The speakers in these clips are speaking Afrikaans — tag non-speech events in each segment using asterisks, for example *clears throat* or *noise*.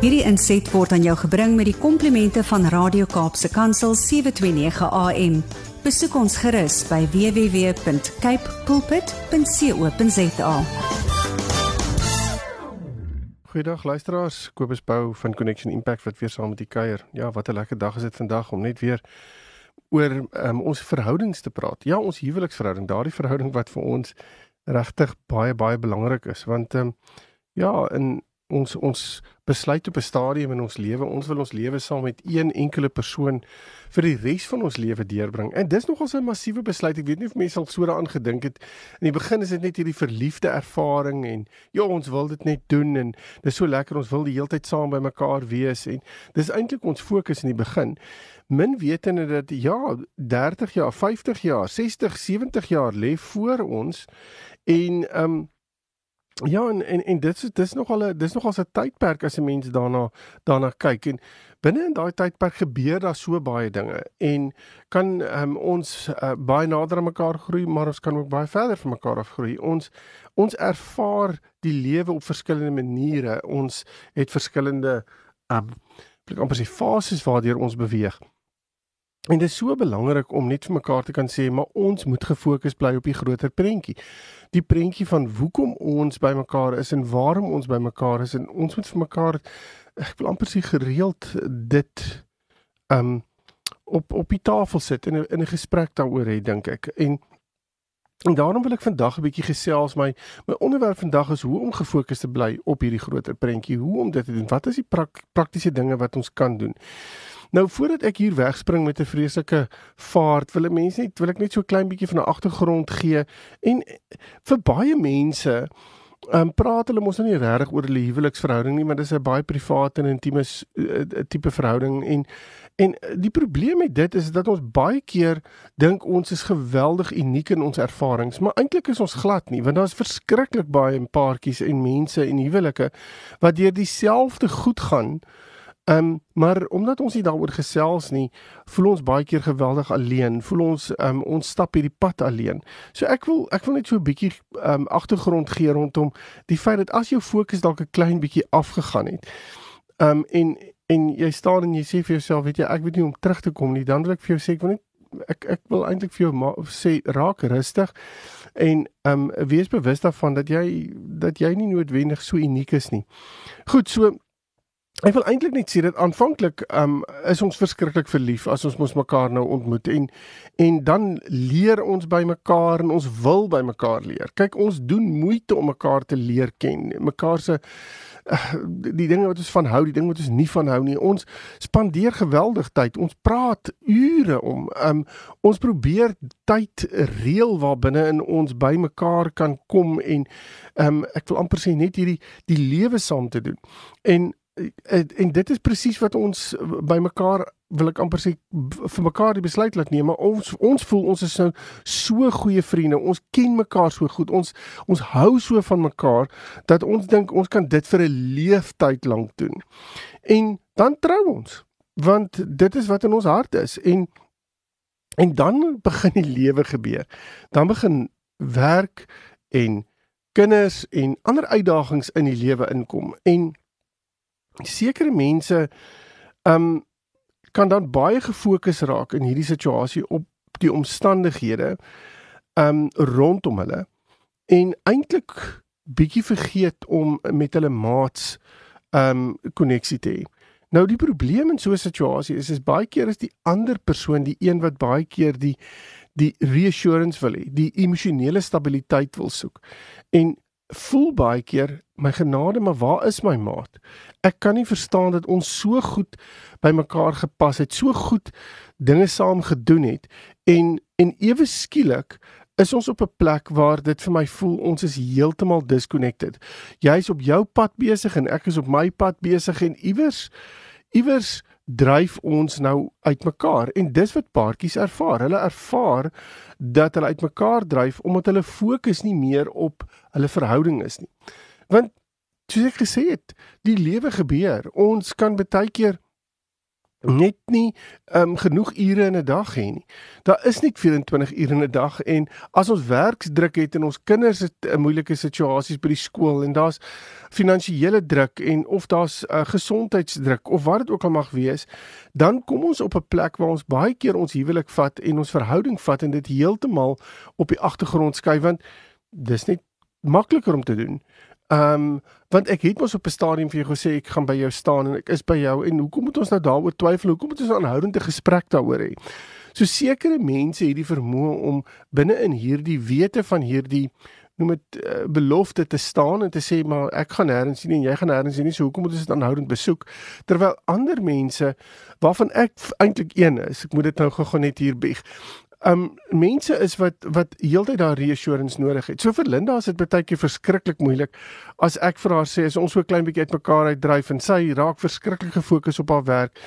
Hierdie inset word aan jou gebring met die komplimente van Radio Kaapse Kansel 729 AM. Besoek ons gerus by www.cape pulpit.co.za. Goeiedag luisteraars, Kobus Bou van Connection Impact wat weer saam met u kuier. Ja, wat 'n lekker dag is dit vandag om net weer oor um, ons verhoudings te praat. Ja, ons huweliksverhouding, daardie verhouding wat vir ons regtig baie baie belangrik is want ehm um, ja, in ons ons besluit op 'n stadium in ons lewe, ons wil ons lewe saam met een enkele persoon vir die res van ons lewe deurbring. En dis nogals 'n massiewe besluit. Ek weet nie of mense al so daaraan gedink het. In die begin is dit net hierdie verliefde ervaring en ja, ons wil dit net doen en dis so lekker ons wil die hele tyd saam by mekaar wees en dis eintlik ons fokus in die begin. Min wetende dat ja, 30 jaar, 50 jaar, 60, 70 jaar lê voor ons en ehm um, Ja en en en dit is dis nogal 'n dis nogal 'n tydperk as 'n mens daarna daarna kyk en binne in daai tydperk gebeur daar so baie dinge en kan um, ons uh, baie nader aan mekaar groei maar ons kan ook baie verder van mekaar af groei. Ons ons ervaar die lewe op verskillende maniere. Ons het verskillende um ek amper sê fases waardeur ons beweeg. En dit is so belangrik om net vir mekaar te kan sê, maar ons moet gefokus bly op die groter prentjie. Die prentjie van hoekom ons by mekaar is en waarom ons by mekaar is en ons moet vir mekaar ek wil amper sê gereeld dit um op op die tafel sit en in 'n gesprek daaroor hê dink ek. En en daarom wil ek vandag 'n bietjie gesels my my onderwerp vandag is hoe om gefokus te bly op hierdie groter prentjie. Hoe om dit te doen? Wat is die prak, praktiese dinge wat ons kan doen? Nou voordat ek hier wegspring met 'n vreeslike vaart, wil ek mense net wil ek net so klein bietjie van 'n agtergrond gee en vir baie mense Ehm um, praat hulle mos nou nie regtig oor hulle huweliksverhouding nie, maar dis 'n baie privaat en intieme uh, tipe verhouding en en die probleem met dit is dat ons baie keer dink ons is geweldig uniek in ons ervarings, maar eintlik is ons glad nie, want daar's verskriklik baie paartjies en mense en huwelike wat deur dieselfde goed gaan Ehm um, maar omdat ons nie daaroor gesels nie, voel ons baie keer geweldig alleen. Voel ons ehm um, ons stap hierdie pad alleen. So ek wil ek wil net so 'n bietjie ehm um, agtergrond gee rondom die feit dat as jou fokus dalk 'n klein bietjie afgegaan het. Ehm um, en en jy staan en jy sê vir jouself, weet jy, ek weet nie hoe om terug te kom nie. Dan wil ek vir jou sê ek wil net ek ek wil eintlik vir jou sê raak rustig en ehm um, wees bewus daarvan dat jy dat jy nie noodwendig so uniek is nie. Goed, so Ek wil eintlik net sê dat aanvanklik um is ons verskriklik verlief as ons mos mekaar nou ontmoet en en dan leer ons by mekaar en ons wil by mekaar leer. Kyk, ons doen moeite om mekaar te leer ken. Mekaar se uh, die dinge wat ons van hou, die dinge wat ons nie van hou nie. Ons spandeer geweldig tyd. Ons praat ure om um ons probeer tyd reël waar binne in ons by mekaar kan kom en um ek wil amper sê net hierdie die lewe saam te doen. En en, en dit is presies wat ons by mekaar wil ek amper sê vir mekaar die besluit laat neem maar ons ons voel ons is nou so goeie vriende ons ken mekaar so goed ons ons hou so van mekaar dat ons dink ons kan dit vir 'n leeftyd lank doen. En dan trou ons want dit is wat in ons hart is. En en dan begin die lewe gebeur. Dan begin werk en kinders en ander uitdagings in die lewe inkom. En sekere mense um kan dan baie gefokus raak in hierdie situasie op die omstandighede um rondom hulle en eintlik bietjie vergeet om met hulle maats um koneksie te hê. Nou die probleem in so 'n situasie is is baie keer is die ander persoon die een wat baie keer die die reassurance wil hê, die emosionele stabiliteit wil soek. En voel baie keer my genade, maar waar is my maat? Ek kan nie verstaan dat ons so goed by mekaar gepas het, so goed dinge saam gedoen het en en ewe skielik is ons op 'n plek waar dit vir my voel ons is heeltemal disconnected. Jy's op jou pad besig en ek is op my pad besig en iewers iewers dryf ons nou uitmekaar en dis wat paartjies ervaar. Hulle ervaar dat hulle uitmekaar dryf omdat hulle fokus nie meer op hulle verhouding is nie. Want soos ek gesê het, die lewe gebeur. Ons kan baie keer net nie um, genoeg ure in 'n dag hê nie. Daar is net 24 ure in 'n dag en as ons werksdruk het en ons kinders het 'n uh, moeilike situasies by die skool en daar's finansiële druk en of daar's uh, gesondheidsdruk of wat dit ook al mag wees, dan kom ons op 'n plek waar ons baie keer ons huwelik vat en ons verhouding vat en dit heeltemal op die agtergrond skuif want dis net makliker om te doen. Ehm um, want ek het mos op 'n stadium vir jou gesê ek gaan by jou staan en ek is by jou en hoekom moet ons nou daaroor twyfel? Hoekom moet ons 'n aanhoudende gesprek daaroor hê? So sekere mense het die vermoë om binne in hierdie wete van hierdie noem dit uh, belofte te staan en te sê maar ek gaan nêrens sien en jy gaan nêrens sien nie so hoekom moet ons dit aanhoudend besoek terwyl ander mense waarvan ek eintlik een is ek moet dit nou gou-gou net hier bieg um mense is wat wat heeltyd daar reassurance nodig het. So vir Linda is dit baie keer verskriklik moeilik as ek vir haar sê as ons so klein bietjie uitmekaar uitdryf en sy raak verskriklik gefokus op haar werk,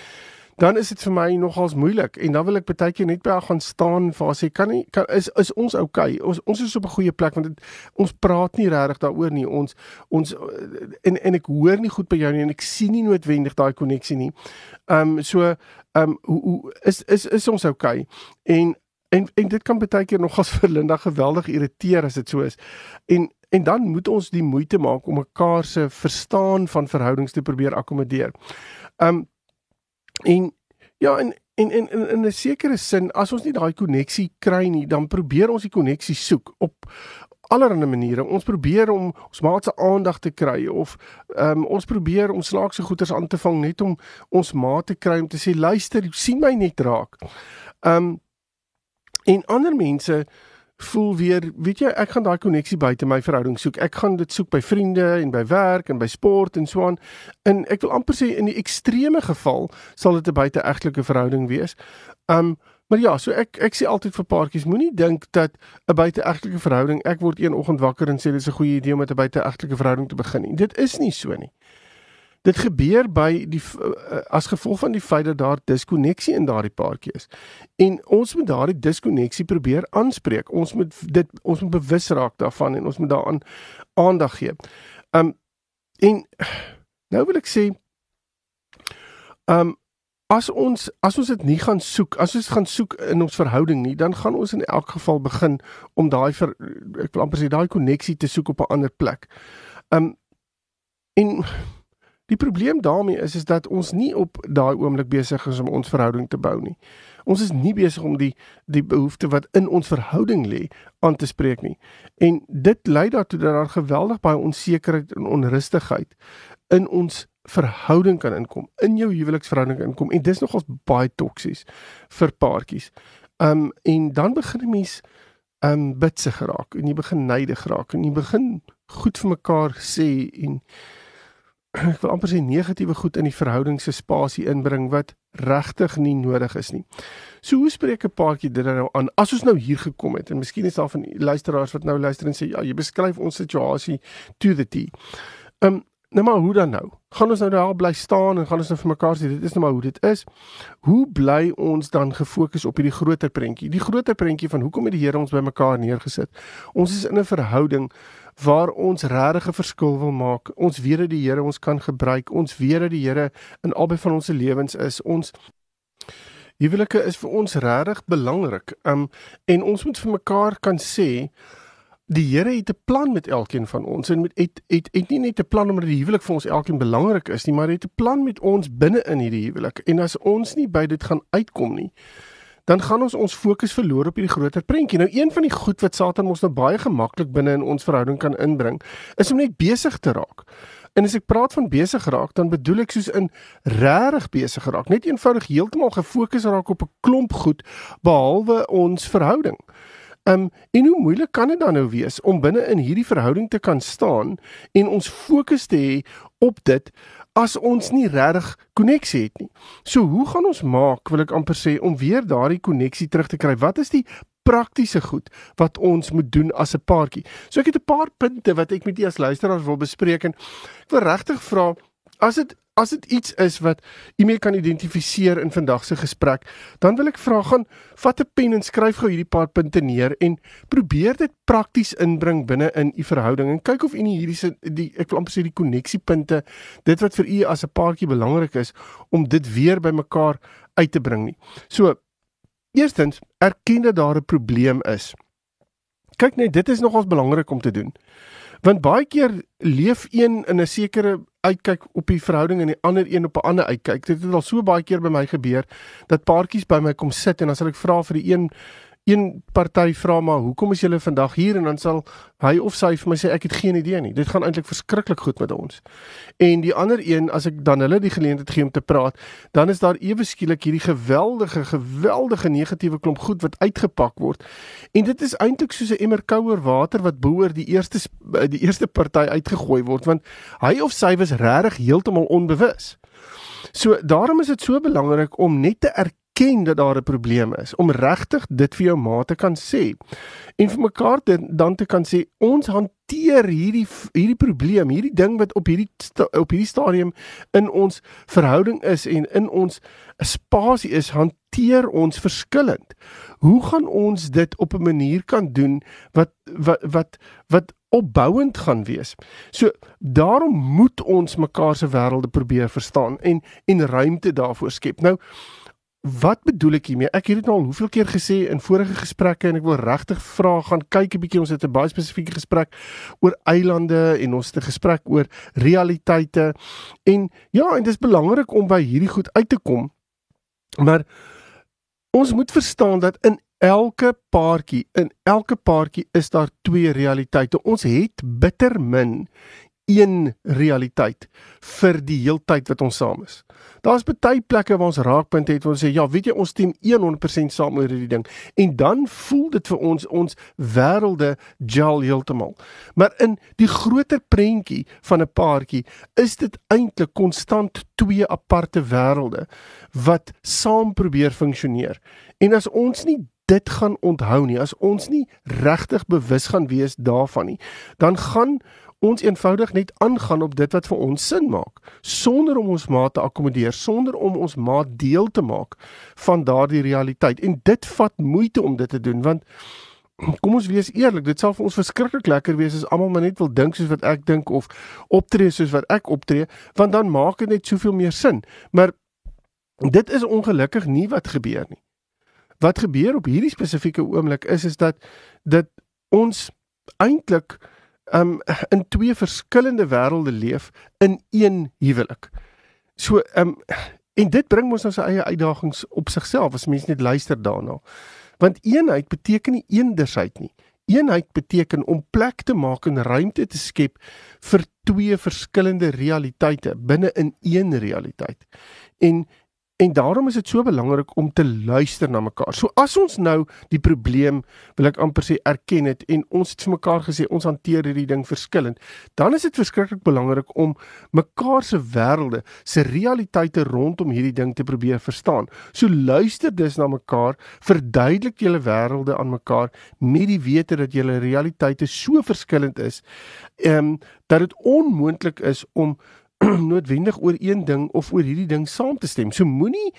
dan is dit vir my nogals moeilik en dan wil ek baie keer net by haar gaan staan vir haar sê kan nie kan is is ons? Okay? Ons ons is op 'n goeie plek want dit, ons praat nie regtig daaroor nie. Ons ons en en ek hoor nie goed by jou nie en ek sien nie noodwendig daai koneksie nie. Um so um hoe, hoe is is is ons? Okay? En En en dit kan baie keer nogals vir Linda geweldig irriteer as dit so is. En en dan moet ons die moeite maak om mekaar se verstaan van verhoudings te probeer akkommodeer. Um en ja en en en in, in 'n sekere sin as ons nie daai koneksie kry nie, dan probeer ons die koneksie soek op allerlei maniere. Ons probeer om ons maat se aandag te kry of um, ons probeer om slaagse goeders aan te vang net om ons maat te kry om te sê luister, sien my net raak. Um En ander mense voel weer, weet jy, ek gaan daai koneksie buite my verhouding soek. Ek gaan dit soek by vriende en by werk en by sport en so aan. En ek wil amper sê in die ekstreme geval sal dit 'n buiteegtelike verhouding wees. Um maar ja, so ek ek sê altyd vir paartjies, moenie dink dat 'n buiteegtelike verhouding, ek word een oggend wakker en sê dit is 'n goeie idee om met 'n buiteegtelike verhouding te begin nie. Dit is nie so nie. Dit gebeur by die uh, as gevolg van die feit dat daar diskonneksie in daardie paartjie is. En ons moet daardie diskonneksie probeer aanspreek. Ons moet dit ons moet bewus raak daarvan en ons moet daaraan aandag gee. Um en *sighs* nou wil ek sê um as ons as ons dit nie gaan soek, as ons gaan soek in ons verhouding nie, dan gaan ons in elk geval begin om daai ek wil amper sê daai koneksie te soek op 'n ander plek. Um en Die probleem daarmee is is dat ons nie op daai oomblik besig is om ons verhouding te bou nie. Ons is nie besig om die die behoefte wat in ons verhouding lê aan te spreek nie. En dit lei daartoe dat daar geweldig baie onsekerheid en onrustigheid in ons verhouding kan inkom, in jou huweliksverhouding inkom en dis nogals baie toksies vir paartjies. Um en dan begin 'n mens um bitsig geraak en jy begin nydig geraak en jy begin goed vir mekaar sê en ek wil amper sê negatiewe goed in die verhouding se spasie inbring wat regtig nie nodig is nie. So hoe spreek 'n paartjie dit nou aan as ons nou hier gekom het en miskien is daar van luisteraars wat nou luister en sê ja, jy beskryf ons situasie to the T. Ehm nou maar hoe dan nou? Gaan ons nou daar bly staan en gaan ons nou vir mekaar sê dit is nou maar hoe dit is? Hoe bly ons dan gefokus op hierdie groter prentjie? Die groter prentjie van hoekom het die Here ons bymekaar neergesit? Ons is in 'n verhouding waar ons regtig 'n verskil wil maak. Ons weet dat die Here ons kan gebruik. Ons weet dat die Here in albei van ons se lewens is. Ons huwelike is vir ons regtig belangrik. Um en ons moet vir mekaar kan sê die Here het 'n plan met elkeen van ons en met het het, het nie net 'n plan omdat die huwelik vir ons elkeen belangrik is nie, maar het 'n plan met ons binne in hierdie huwelik. En as ons nie by dit gaan uitkom nie, dan gaan ons ons fokus verloor op hierdie groter prentjie. Nou een van die goed wat Satan ons nou baie gemaklik binne in ons verhouding kan inbring, is om net besig te raak. En as ek praat van besig raak, dan bedoel ek soos in regtig besig raak, net eenvoudig heeltemal gefokus raak op 'n klomp goed behalwe ons verhouding. Um en hoe moeilik kan dit dan nou wees om binne in hierdie verhouding te kan staan en ons fokus te hê op dit as ons nie regtig koneksie het nie. So hoe gaan ons maak, wil ek amper sê, om weer daardie koneksie terug te kry? Wat is die praktiese goed wat ons moet doen as 'n paartjie? So ek het 'n paar punte wat ek met julle as luisteraars wil bespreek en ek wil regtig vra as dit as dit iets is wat u mee kan identifiseer in vandag se gesprek, dan wil ek vra gaan vat 'n pen en skryf gou hierdie paar punte neer en probeer dit prakties inbring binne in u verhouding en kyk of u hierdie se die ek wil amper sê die koneksiepunte, dit wat vir u as 'n paartjie belangrik is om dit weer bymekaar uit te bring nie. So eerstens, erken dat daar 'n probleem is. Kyk net, dit is nogals belangrik om te doen. Want baie keer leef een in 'n sekere uitkyk op die verhouding en die ander een op 'n ander uitkyk. Dit het al so baie keer by my gebeur dat paartjies by my kom sit en dan sal ek vra vir die een een party vra maar hoekom is julle vandag hier en dan sal hy of sy vir my sê ek het geen idee nie. Dit gaan eintlik verskriklik goed met ons. En die ander een as ek dan hulle die geleentheid gee om te praat, dan is daar ewe skielik hierdie geweldige geweldige negatiewe klomp goed wat uitgepak word. En dit is eintlik soos 'n emmer kouer water wat boer die eerste die eerste party uitgegooi word want hy of sy was regtig heeltemal onbewus. So daarom is dit so belangrik om net te erken erken dat daar 'n probleem is, om regtig dit vir jou ma te kan sê en vir mekaar te, dan te kan sê ons hanteer hierdie hierdie probleem, hierdie ding wat op hierdie op hierdie stadium in ons verhouding is en in ons spasie is, hanteer ons verskillend. Hoe gaan ons dit op 'n manier kan doen wat wat wat wat opbouend gaan wees. So daarom moet ons mekaar se wêrelde probeer verstaan en en ruimte daarvoor skep. Nou Wat bedoel ek hiermee? Ek het dit nou al hoeveel keer gesê in vorige gesprekke en ek wil regtig vra gaan kyk 'n bietjie ons het 'n baie spesifieke gesprek oor eilande en ons het 'n gesprek oor realiteite en ja, en dit is belangrik om by hierdie goed uit te kom. Maar ons moet verstaan dat in elke paartjie, in elke paartjie is daar twee realiteite. Ons het bitter min een realiteit vir die heeltyd wat ons saam is. Daar's baie plekke waar ons raakpunt het waar ons sê ja, weet jy ons stem 100% saam oor hierdie ding en dan voel dit vir ons ons wêrelde gel heeltemal. Maar in die groter prentjie van 'n paartjie is dit eintlik konstant twee aparte wêrelde wat saam probeer funksioneer. En as ons nie dit gaan onthou nie, as ons nie regtig bewus gaan wees daarvan nie, dan gaan ons eenvoudig net aangaan op dit wat vir ons sin maak sonder om ons maat te akkommodeer sonder om ons maat deel te maak van daardie realiteit. En dit vat moeite om dit te doen want kom ons wees eerlik dit sal vir ons verskriklik lekker wees as almal maar net wil dink soos wat ek dink of optree soos wat ek optree want dan maak dit net soveel meer sin. Maar dit is ongelukkig nie wat gebeur nie. Wat gebeur op hierdie spesifieke oomblik is is dat dit ons eintlik um in twee verskillende wêrelde leef in een huwelik. So um en dit bring ons nou sy eie uitdagings op sigself as mense net luister daarna. Want eenheid beteken nie eendersheid nie. Eenheid beteken om plek te maak en ruimte te skep vir twee verskillende realiteite binne in een realiteit. En En daarom is dit so belangrik om te luister na mekaar. So as ons nou die probleem wil ek amper sê erken het en ons het vir mekaar gesê ons hanteer hierdie ding verskillend, dan is dit verskriklik belangrik om mekaar se wêrelde, se realiteite rondom hierdie ding te probeer verstaan. So luister dus na mekaar, verduidelik julle wêrelde aan mekaar met die wete dat julle realiteite so verskillend is, ehm um, dat dit onmoontlik is om *clears throat* noodwendig oor een ding of oor hierdie ding saam te stem. So moenie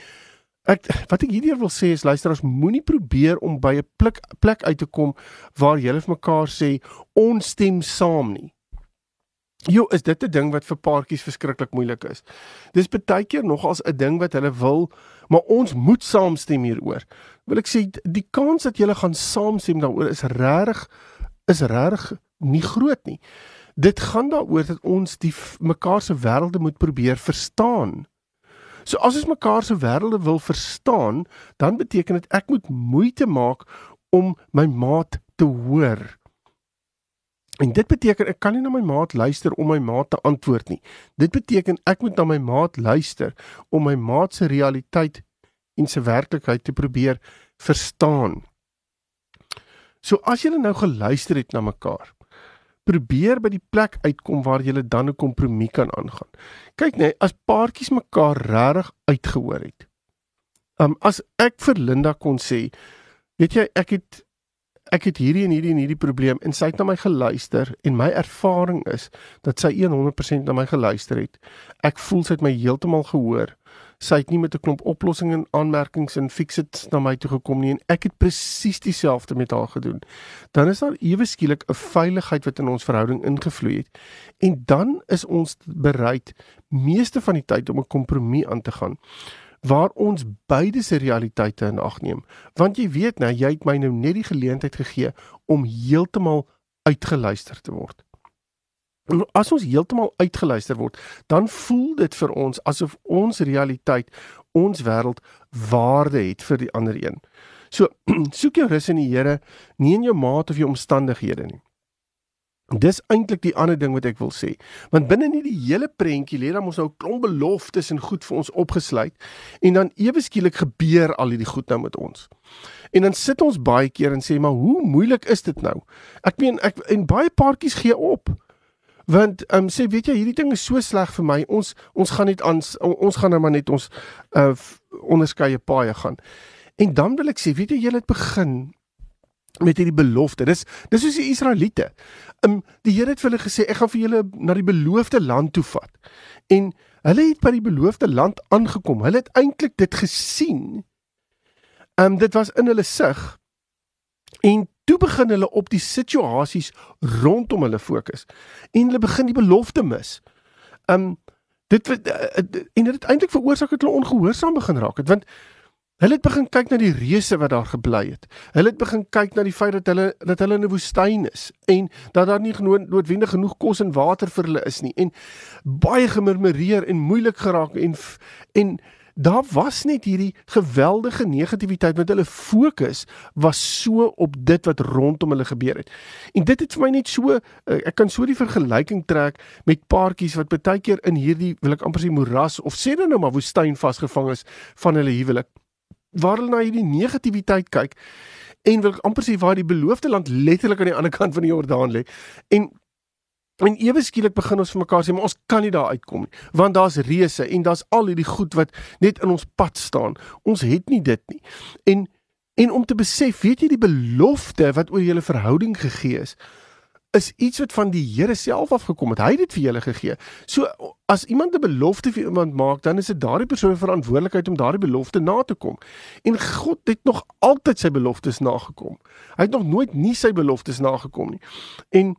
ek wat ek hierdeur wil sê is luisteraars moenie probeer om by 'n plek plek uit te kom waar julle vir mekaar sê ons stem saam nie. Jo, is dit 'n ding wat vir paartjies verskriklik moeilik is. Dis baie keer nog as 'n ding wat hulle wil, maar ons moet saamstem hieroor. Wil ek sê die kans dat julle gaan saamstem daaroor is regtig is regtig nie groot nie. Dit gaan daaroor dat ons die mekaar se wêrelde moet probeer verstaan. So as ons mekaar se wêrelde wil verstaan, dan beteken dit ek moet moeite maak om my maat te hoor. En dit beteken ek kan nie na my maat luister om my maat te antwoord nie. Dit beteken ek moet na my maat luister om my maat se realiteit en sy werklikheid te probeer verstaan. So as jy nou geluister het na mekaar, probeer by die plek uitkom waar jy dan 'n kompromie kan aangaan. Kyk net, as paartjies mekaar regtig uitgehoor het. Um as ek vir Linda kon sê, weet jy, ek het ek het hierdie en hierdie en hierdie probleem en sy het na my geluister en my ervaring is dat sy 100% na my geluister het. Ek voel sy het my heeltemal gehoor. Sy het nie met 'n klomp oplossings en aanmerkings en fixits na my toe gekom nie en ek het presies dieselfde met haar gedoen. Dan is daar ewe skielik 'n veiligheid wat in ons verhouding ingevloei het. En dan is ons bereid meeste van die tyd om 'n kompromie aan te gaan waar ons beide se realiteite in ag neem. Want jy weet nou, jy het my nou net die geleentheid gegee om heeltemal uitgeluister te word. As ons heeltemal uitgeluister word, dan voel dit vir ons asof ons realiteit, ons wêreld waarde het vir die ander een. So, *clears throat* soek jou rus in die Here, nie in jou maat of jou omstandighede nie. Dis eintlik die ander ding wat ek wil sê. Want binne in die hele prentjie lê dan ons nou 'n klomp beloftes en goed vir ons opgesluit en dan ewe skielik gebeur al hierdie goed nou met ons. En dan sit ons baie keer en sê maar hoe moeilik is dit nou? Ek meen ek en baie paartjies gee op. Want ehm um, sê weet jy hierdie ding is so sleg vir my. Ons ons gaan net aan ons gaan nou maar net ons uh onderskeie paaie gaan. En dan wil ek sê weet jy jy het begin met hierdie belofte. Dis dis soos die Israeliete. Um, die Here het vir hulle gesê ek gaan vir julle na die beloofde land toe vat. En hulle het by die beloofde land aangekom. Hulle het eintlik dit gesien. Ehm um, dit was in hulle sig. En toe begin hulle op die situasies rondom hulle fokus. En hulle begin die belofte mis. Um, dit uh, en dit het eintlik veroorsaak dat hulle ongehoorsaam begin raak het want Hulle het begin kyk na die reuse wat daar gebly het. Hulle het begin kyk na die feit dat hulle dat hulle in 'n woestyn is en dat daar nie noodwendig genoeg kos en water vir hulle is nie en baie gemurmureer en moeilik geraak en en daar was net hierdie geweldige negativiteit want hulle fokus was so op dit wat rondom hulle gebeur het. En dit het vir my net so eh, ek kan so die vergelyking trek met paartjies wat baie keer in hierdie wil ek amper sê moeras of sê dan nou maar woestyn vasgevang is van hulle huwelik waar hulle na hierdie negativiteit kyk en wil amper sê waar die beloofde land letterlik aan die ander kant van die Jordaan lê. En en ewe skielik begin ons vir mekaar sê maar ons kan nie daar uitkom nie want daar's reëse en daar's al hierdie goed wat net in ons pad staan. Ons het nie dit nie. En en om te besef, weet jy die belofte wat oor julle verhouding gegee is, is iets wat van die Here self afgekom het. Hy het dit vir julle gegee. So as iemand 'n belofte vir iemand maak, dan is dit daardie persoon se verantwoordelikheid om daardie belofte na te kom. En God het nog altyd sy beloftes nagekom. Hy het nog nooit nie sy beloftes nagekom nie. En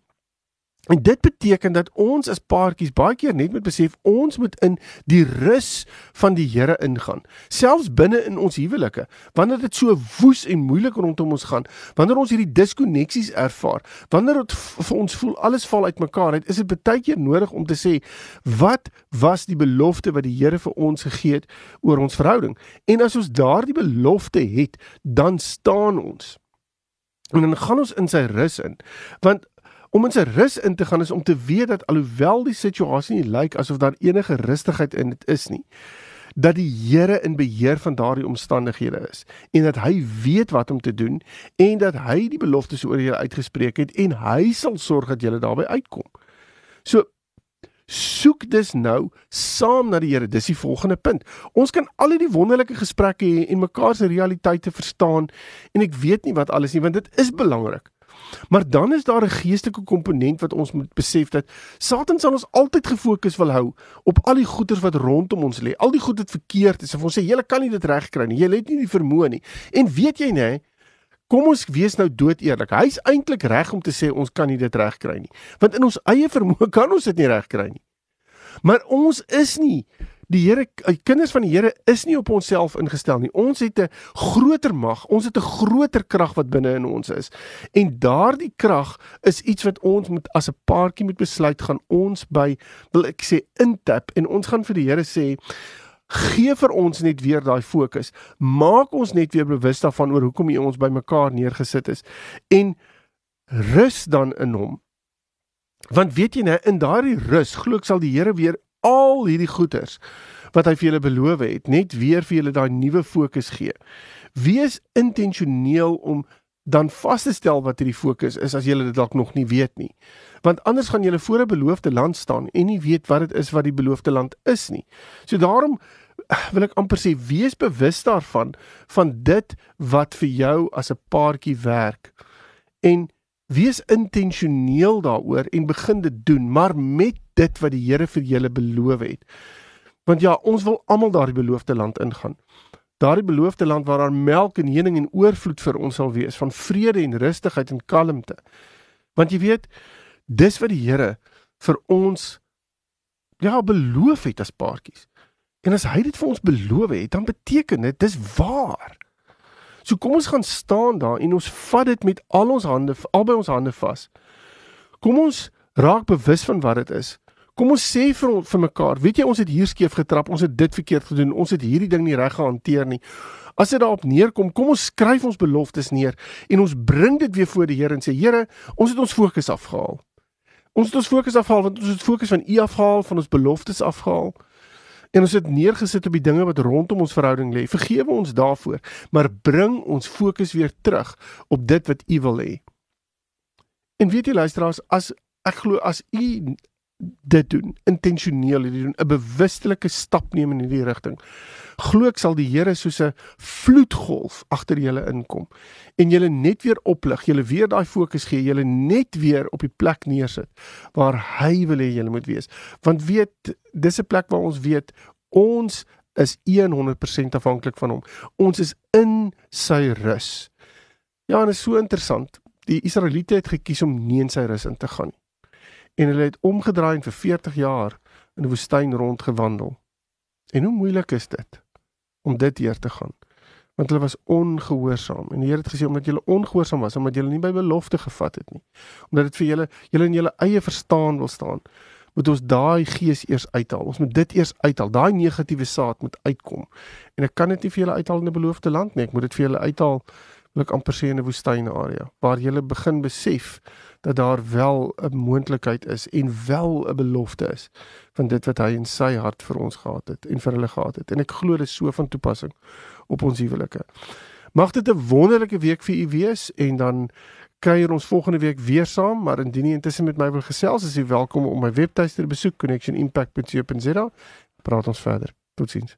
En dit beteken dat ons as paartjies baie keer net moet besef ons moet in die rus van die Here ingaan. Selfs binne in ons huwelike, wanneer dit so woes en moeilik rondom ons gaan, wanneer ons hierdie diskoneksies ervaar, wanneer dit vir ons voel alles val uitmekaar, het is dit baie keer nodig om te sê wat was die belofte wat die Here vir ons gegee het oor ons verhouding? En as ons daardie belofte het, dan staan ons en dan gaan ons in sy rus in. Want Om in sy rus in te gaan is om te weet dat alhoewel die situasie nie lyk asof daar enige rustigheid in dit is nie, dat die Here in beheer van daardie omstandighede is en dat hy weet wat om te doen en dat hy die beloftes oor julle uitgespreek het en hy sal sorg dat julle daarby uitkom. So soek dus nou saam na die Here. Dis die volgende punt. Ons kan al hierdie wonderlike gesprekke hê en mekaar se realiteite verstaan en ek weet nie wat alles nie want dit is belangrik. Maar dan is daar 'n geestelike komponent wat ons moet besef dat Satan sal ons altyd gefokus wil hou op al die goeders wat rondom ons lê. Al die goed wat verkeerd is. En ons sê jy kan nie dit regkry nie. Jy het nie die vermoë nie. En weet jy nê, kom ons wees nou dood eerlik. Hy's eintlik reg om te sê ons kan nie dit regkry nie. Want in ons eie vermoë kan ons dit nie regkry nie. Maar ons is nie Die Here, die kinders van die Here is nie op onsself ingestel nie. Ons het 'n groter mag, ons het 'n groter krag wat binne in ons is. En daardie krag is iets wat ons moet as 'n paartjie moet besluit gaan ons by wil ek sê intap en ons gaan vir die Here sê gee vir ons net weer daai fokus. Maak ons net weer bewus daarvan oor hoekom jy ons bymekaar neergesit is en rus dan in hom. Want weet jy nou in daardie rus glo ek sal die Here weer al hierdie goeders wat hy vir julle beloof het, net weer vir julle daai nuwe fokus gee. Wees intentioneel om dan vas te stel wat hierdie fokus is as jy dit dalk nog nie weet nie. Want anders gaan jy voor 'n beloofde land staan en nie weet wat dit is wat die beloofde land is nie. So daarom wil ek amper sê wees bewus daarvan van dit wat vir jou as 'n paartjie werk En wees intentioneel daaroor en begin dit doen, maar met dit wat die Here vir julle beloof het. Want ja, ons wil almal daardie beloofde land ingaan. Daardie beloofde land waar daar melk en honing en oorvloed vir ons sal wees van vrede en rustigheid en kalmte. Want jy weet, dis wat die Here vir ons ja beloof het as paartjies. En as hy dit vir ons beloof het, dan beteken dit dis waar. So kom ons gaan staan daar en ons vat dit met al ons hande, albei ons hande vas. Kom ons raak bewus van wat dit is. Kom ons sê vir vir mekaar, weet jy ons het hier skeef getrap, ons het dit verkeerd gedoen, ons het hierdie ding nie reg gehanteer nie. As dit daarop neerkom, kom ons skryf ons beloftes neer en ons bring dit weer voor die Here en sê Here, ons het ons fokus afgehaal. Ons het ons fokus afhaal want ons het fokus van U afhaal, van ons beloftes afgehaal. En ons het neergesit op die dinge wat rondom ons verhouding lê. Vergewe ons daarvoor, maar bring ons fokus weer terug op dit wat U wil hê. En weet jy luisteraars, as ek glo as U dit doen, intentioneel dit doen, 'n bewustelike stap neem in hierdie rigting. Glo ek sal die Here soos 'n vloedgolf agter julle inkom en julle net weer oplig, julle weer daai fokus gee, julle net weer op die plek neersit waar hy wil hê julle moet wees. Want weet, dis 'n plek waar ons weet ons is 100% afhanklik van hom. Ons is in sy rus. Ja, en dit is so interessant. Die Israeliete het gekies om nie in sy rus in te gaan nie en hulle het omgedraai en vir 40 jaar in die woestyn rondgewandel. En hoe moeilik is dit om dit deur te gaan? Want hulle was ongehoorsaam en die Here het gesê omdat julle ongehoorsaam was, omdat julle nie by belofte gevat het nie, omdat dit vir julle julle in julle eie verstaan wil staan, moet ons daai gees eers uithaal. Ons moet dit eers uithaal. Daai negatiewe saad moet uitkom. En ek kan dit nie vir julle uithaal in 'n beloofde land nie. Ek moet dit vir julle uithaal wil ek amper sê in 'n woestyn area waar jy begin besef dat daar wel 'n moontlikheid is en wel 'n belofte is van dit wat hy in sy hart vir ons gehad het en vir hulle gehad het. En ek glo dit is so van toepassing op ons huwelike. Mag dit 'n wonderlike week vir u wees en dan kuier ons volgende week weer saam, maar indien jy intussen met my wil gesels, is jy welkom om my webtuiste te besoek connectionimpact.co.za. Praat ons verder. Totsiens.